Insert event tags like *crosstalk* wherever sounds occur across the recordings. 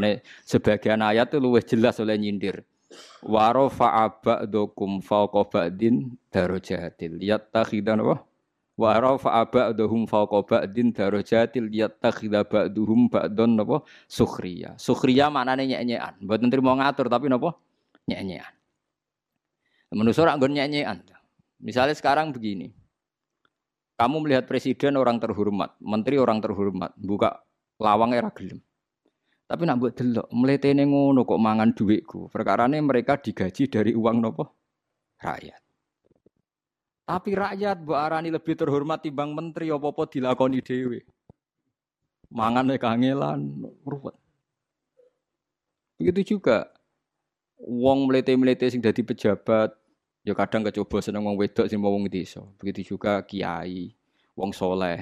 Mulane sebagian ayat itu luwih jelas oleh nyindir. Wa rafa'a ba'dukum fawqa ba'din darajatil yattakhidan? Wa rafa'a ba'duhum fawqa ba'din darajatil yattakhidha ba'duhum ba'don apa? Sukhriya. Sukhriya maknane nyek-nyekan. Mboten trimo ngatur tapi napa? Nyek-nyekan. Menusuk ora nggon nyek-nyekan. Misalnya sekarang begini. Kamu melihat presiden orang terhormat, menteri orang terhormat, buka lawang era gelem. Tapi nak buat delok, mletene ngono kok mangan duitku. Perkarane mereka digaji dari uang nopo? Rakyat. Tapi rakyat bu arani lebih terhormat timbang menteri apa-apa dilakoni dhewe. Mangane kangelan, ruwet. Begitu juga wong mlete-mlete sing dadi pejabat, Ya kadang kecoba seneng wong wedok sing wong desa. Begitu juga kiai, wong soleh.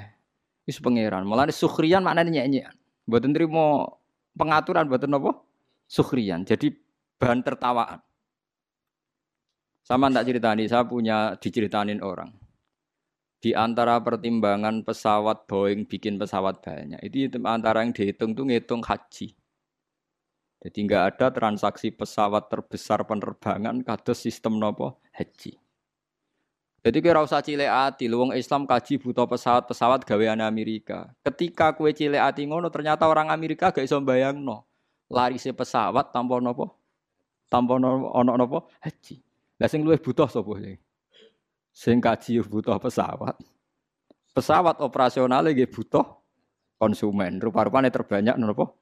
Itu pangeran. Malah sukhriyan maknanya nyanyian. Mboten trimo pengaturan mboten apa? Sukhriyan. Jadi bahan tertawaan. Sama tak ceritani, saya punya diceritanin orang. Di antara pertimbangan pesawat Boeing bikin pesawat banyak, itu antara yang dihitung tuh ngitung haji. Jadi nggak ada transaksi pesawat terbesar penerbangan kados sistem nopo haji. Jadi kira usah cilik ati, wong Islam kaji butuh pesawat-pesawat gawean Amerika. Ketika kue cilik ati ngono ternyata orang Amerika gak iso. Lari se pesawat tanpa nopo? Tanpa ono nopo haji. Lah sing luwih butuh sapa sing? Sing kaji butuh pesawat. Pesawat operasional lagi butuh konsumen. Rupa-rupanya terbanyak nopo?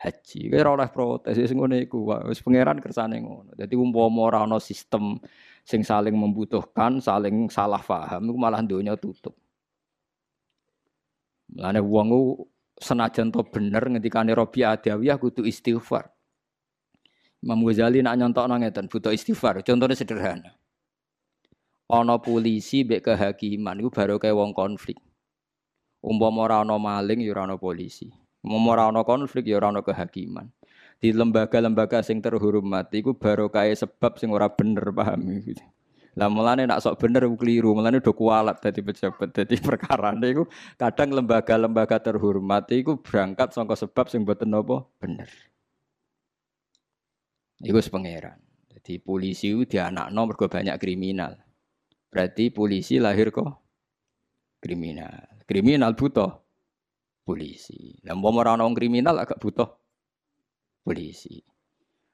haji. Ora oleh protes sing ngene iku wis pangeran kersane ngono. Dadi umpama ora ana sistem sing saling membutuhkan, saling salah paham iku malah donya tutup. Mulane wong senajan to bener ngendikane Robi Adawiyah kudu istighfar. Imam Ghazali nak nyontokno ngeten butuh istighfar. Contohnya sederhana. Ana polisi mbek kehakiman iku baru kayak wong konflik. Umpama ora ana maling ya ora ana polisi. Mau ora ana konflik ya ora ana kehakiman. Di lembaga-lembaga sing terhormat iku barokah sebab sing ora bener paham gitu. Lah mulane nak sok bener keliru, mulane do kualat dadi pejabat. Dadi *laughs* perkara niku kadang lembaga-lembaga terhormat iku berangkat saka sebab sing boten napa bener. Iku sepengeran. Jadi polisi itu dianakno mergo banyak kriminal. Berarti polisi lahir kok kriminal. Kriminal butuh polisi. Lah mau ora kriminal agak butuh polisi.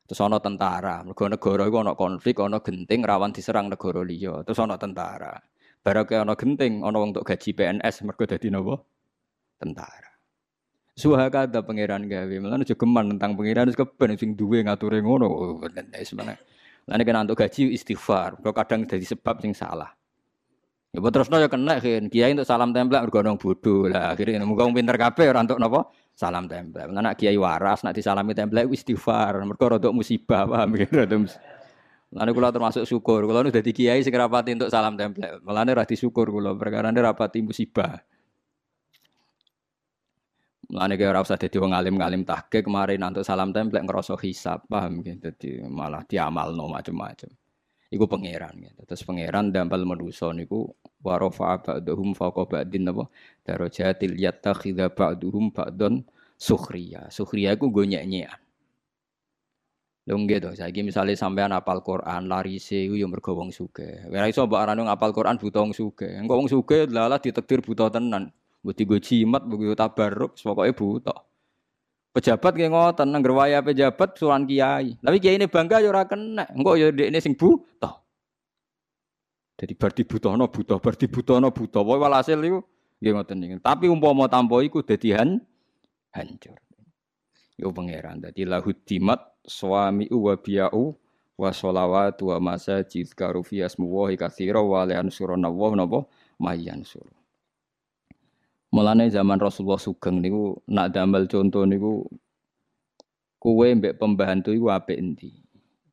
Terus ana tentara, mergo negara iku ana konflik, ana genting rawan diserang negara liya. Terus ana tentara. Barake ana genting, ana wong gaji PNS mergo dadi napa? Tentara. Suha kata pangeran gawe, malah aja geman tentang pangeran wis keben sing duwe ngature ngono. Wis mana. Lah nek untuk gaji istighfar, kok kadang dadi sebab sing salah. Ya terus ya kena. Kiai untuk salam tempel bergonong bodoh lah. Akhirnya muga pinter kabeh orang untuk nopo salam tempel. Nak kiai waras nak disalami tempel istighfar. Mergo untuk musibah paham gitu. Lalu kula termasuk syukur. Kula nu dadi kiai sing rapati untuk salam tempel. Mulane ra disyukur kula perkara rapati musibah. Mulane kaya ora usah dadi wong alim-alim tahke kemarin untuk salam templek ngerasa hisap, paham gitu. Dadi malah diamalno macam-macam. Iku pangeran gitu. Terus pangeran dampal manusa niku wa rafa'a ba'dhum fawqa ba'din apa darajatil yattakhidha ba'dhum ba'don sukhriya. Sukhriya iku nggo nyek-nyekan. Lho nggih to, saiki misale sampean apal Quran, larise iku ya mergo wong sugih. Ora iso mbok arani ngapal Quran buta wong sugih. Engko wong sugih lalah ditakdir buta tenan. Mbok digo jimat, mbok tabarruk, pokoke buta. Pejabat kayak ngoten nang waya pejabat suran kiai. Tapi kiai ini bangga ya ora kena. Engko ya ini sing buta. Jadi berarti buta no buta, berarti buta no buta. Wae walhasil iku nggih ngoten niku. Tapi umpama tanpa iku dadi han, hancur. Yo pangeran dadi dimat suami wa biya'u wa sholawat wa masajid karu fi asmuwahi katsira wa la yansuruna wa napa mayan sur. Mulane zaman Rasulullah Sugeng niku nak damel contoh niku kuwe mbek pembantu iku apik endi?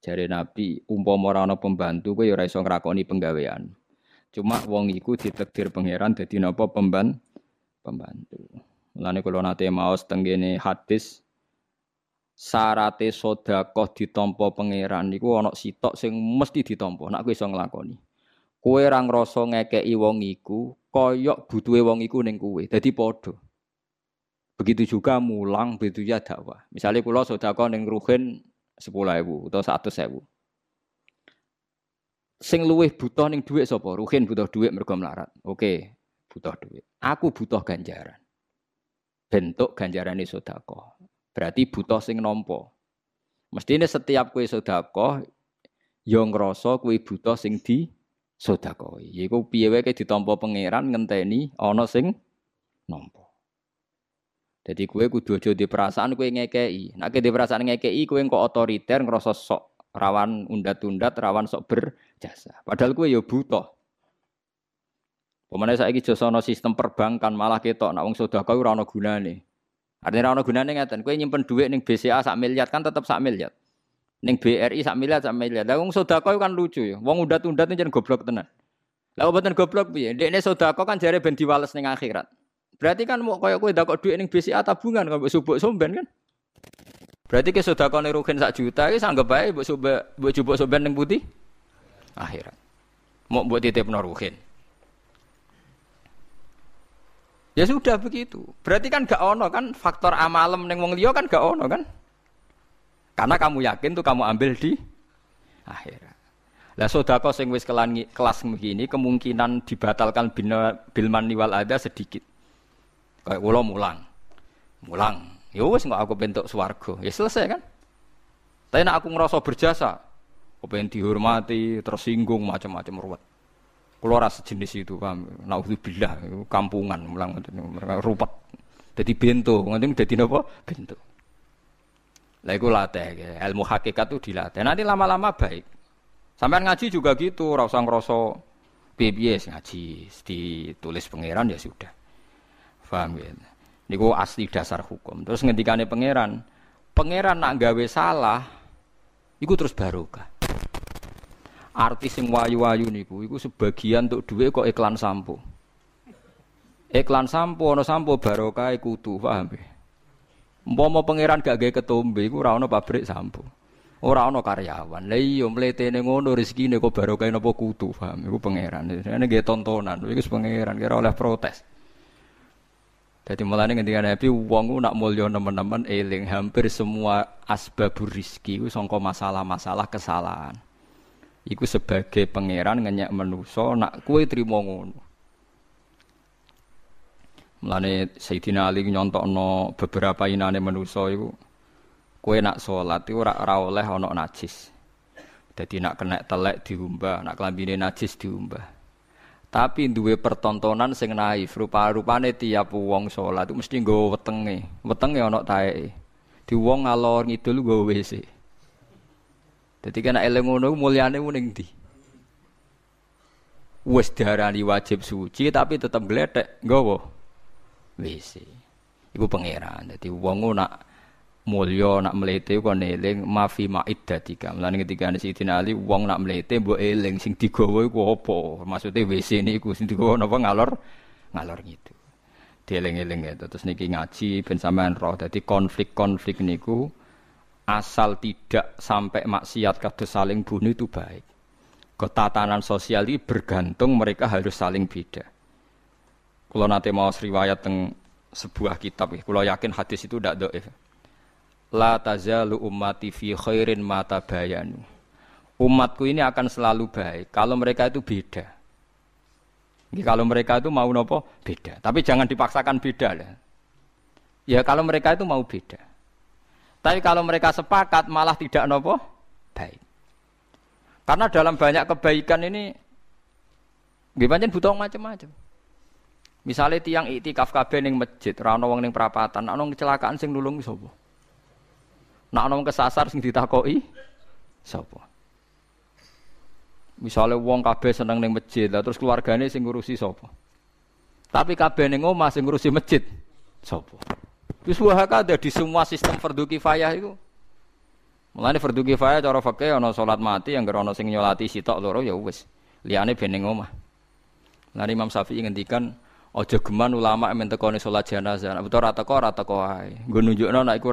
Jare Nabi, umpama ora ana pembantu kowe ya ora iso ngrakoni penggawean. Cuma wong iku ditakdir pangeran dadi napa pemban pembantu. Mulane kula nate maos tenggene hadis sarate sedekah ditampa pangeran niku ana sitok sing mesti ditampa nek kowe iso nglakoni. Kowe ora ngrasa ngekeki wong iku koyok butuhe wong iku ning kowe. Dadi padha. Begitu juga mulang, begitu juga dakwah. Misalnya kulo sodako neng ruhin sepuluh ribu atau satu. Sing luwih butuh ning dhuwit sapa? ruhin butuh dhuwit mergo melarat. Oke, butuh dhuwit. Aku butuh ganjaran. Bentuk ganjarane sedekah. Berarti butuh sing nampa. Mestinya setiap kue sedekah ya ngrasa kue butuh sing di sodako. Yaitu piyewe ke ditampa pangeran ngenteni, ana sing nampa. Jadi kue kudu aja di perasaan kue ngekei. Nak di perasaan ngekei kue kok otoriter ngerasa sok rawan undat-undat, rawan sok berjasa. Padahal kue ya butuh. Pemane saiki josono sistem perbankan malah ketok nak wong sedekah ora ana gunane. Artinya ora ana gunane ngeten, kowe nyimpen dhuwit ning BCA sak miliar kan tetep sak miliar. Ning BRI sak miliar sak miliar. Lah wong sedekah kan lucu ya. Wong undat-undat jan goblok tenan. Lah obaten goblok piye? Dekne sedekah kan jare ben diwales ning akhirat. Berarti kan mau koyo kowe ndakok dhuwit ning BCA tabungan kok subuk somben kan? Berarti ke sedekah rugen sak juta iki sanggep bae mbok subuk mbok jubuk somben ning putih akhirat. Mau buat titip rugen. Ya sudah begitu. Berarti kan gak ono kan faktor amalem neng wong liya kan gak ono kan? Karena kamu yakin tuh kamu ambil di akhirat. Lah sodako sing wis kelas begini kemungkinan dibatalkan bilman niwal ada sedikit. Kayak kula mulang. Mulang. Ya wis nggak aku bentuk swarga. Ya selesai kan? Tapi nak aku ngerasa berjasa, pengen dihormati, tersinggung macam-macam ruwet. Kulo rasa jenis itu, paham? Nauzubillah, kampungan mulang ruwet. Jadi bento, nanti jadi apa? Bento. Lah iku latih, ilmu hakikat itu dilatih. Nanti lama-lama baik. Sampai ngaji juga gitu, rasa ngerasa piye ngaji, ditulis pangeran ya sudah. Paham ya? Asli dasar hukum. Terus ngendikane pangeran, pangeran nak gawe salah, iku terus barokah. Artis sing wayu-wayu niku, iku sebagian untuk duit kok iklan sampo. Iklan sampo, no sampo barokah kutu, paham ya? Umpama pangeran gak gawe ketombe, iku ora ono pabrik sampo. Ora ono karyawan. Lah iya mletene ngono rezekine kok barokah napa kutu, paham? Iku pangeran. Ini nggih tontonan, iku pangeran kira oleh protes. Jadi mulai ketika Nabi wong nak mulya teman-teman eling hampir semua asbabur rizki songko masalah-masalah kesalahan. Iku sebagai pangeran ngenyak menuso nak kue terima ngono. Mulane Sayyidina Ali nyontokno beberapa inane menuso iku kue nak sholat itu ora ora oleh najis. Jadi nak kena telek diumbah, nak kelambine najis diumbah. Tapi duwe pertontonan sing naif, rupa-rupane tiap wong salat itu mesti nggawa wetenge. Wetenge ana taeke. Di wong ngalor ngidul nggawa WC. Dadi kena eling ngono mulyane ning ndi? Wis diarani wajib suci tapi tetep gletek nggawa WC. Iku pangeran. Dadi wong nak mulya nak mlete kok eling mafi maiddatika. Mulane ketika Sayyidina Ali wong nak mlete mbok eling sing digawa iku apa? Maksude WC niku sing digawa napa ngalor ngalor gitu. Dieling-eling ya. Terus niki ngaji ben sampean roh. Dadi konflik-konflik niku asal tidak sampai maksiat kados saling bunuh itu baik. Ketatanan sosial ini bergantung mereka harus saling beda. Kalau nanti mau riwayat teng sebuah kitab, kalau yakin hadis itu tidak doif la tazalu ummati fi khairin mata bayanu. Umatku ini akan selalu baik kalau mereka itu beda. Kalau mereka itu mau nopo beda, tapi jangan dipaksakan beda lah. Ya kalau mereka itu mau beda. Tapi kalau mereka sepakat malah tidak nopo baik. Karena dalam banyak kebaikan ini gimana butuh macam-macam. Misalnya tiang itikaf kabeh ning masjid, ra ono wong ning perapatan, ono kecelakaan sing nulung sapa? Nak ana kesasar sing ditakoki sapa? Misalnya wong kabeh seneng ning masjid, lah terus keluargane sing ngurusi sapa? Tapi kabeh ning omah sing ngurusi masjid sapa? Wis ada di semua sistem fardu kifayah itu. Mulane fardu kifayah cara fikih ana salat mati yang ana sing nyolati sitok loro ya wis. Liyane ben ning omah. Lan Imam Syafi'i ngendikan aja geman ulama men tekone salat jenazah. Nek ora teko ora teko ae. Nggo nunjukno nek iku.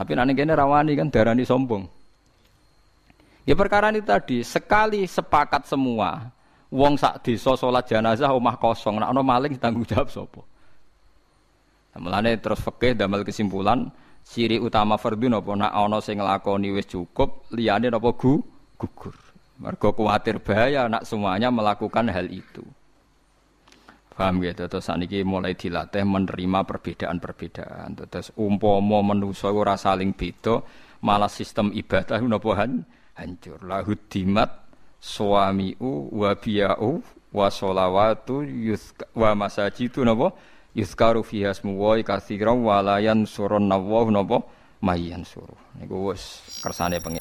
Tapi nanti kene rawani kan darani sombong. Ya perkara ini tadi sekali sepakat semua, wong sak desa salat jenazah omah kosong, nek ana maling tanggung jawab sapa? Mulane terus fikih damel kesimpulan ciri utama fardhu napa nak ana sing nglakoni wis cukup liyane napa gu gugur. Mergo kuwatir bahaya nak semuanya melakukan hal itu. Paham gitu, terus saniki mulai dilatih menerima perbedaan-perbedaan. Terus umpomo manusa ora saling beda, malah sistem ibadah napa hancur. Lahu dimat suamiu wa biya'u wa sholawatu wa masajidu napa? Yuzkaru fiha ismu wa katsiran wa la yansurun napa? Mayyan suruh niku wis kersane pengen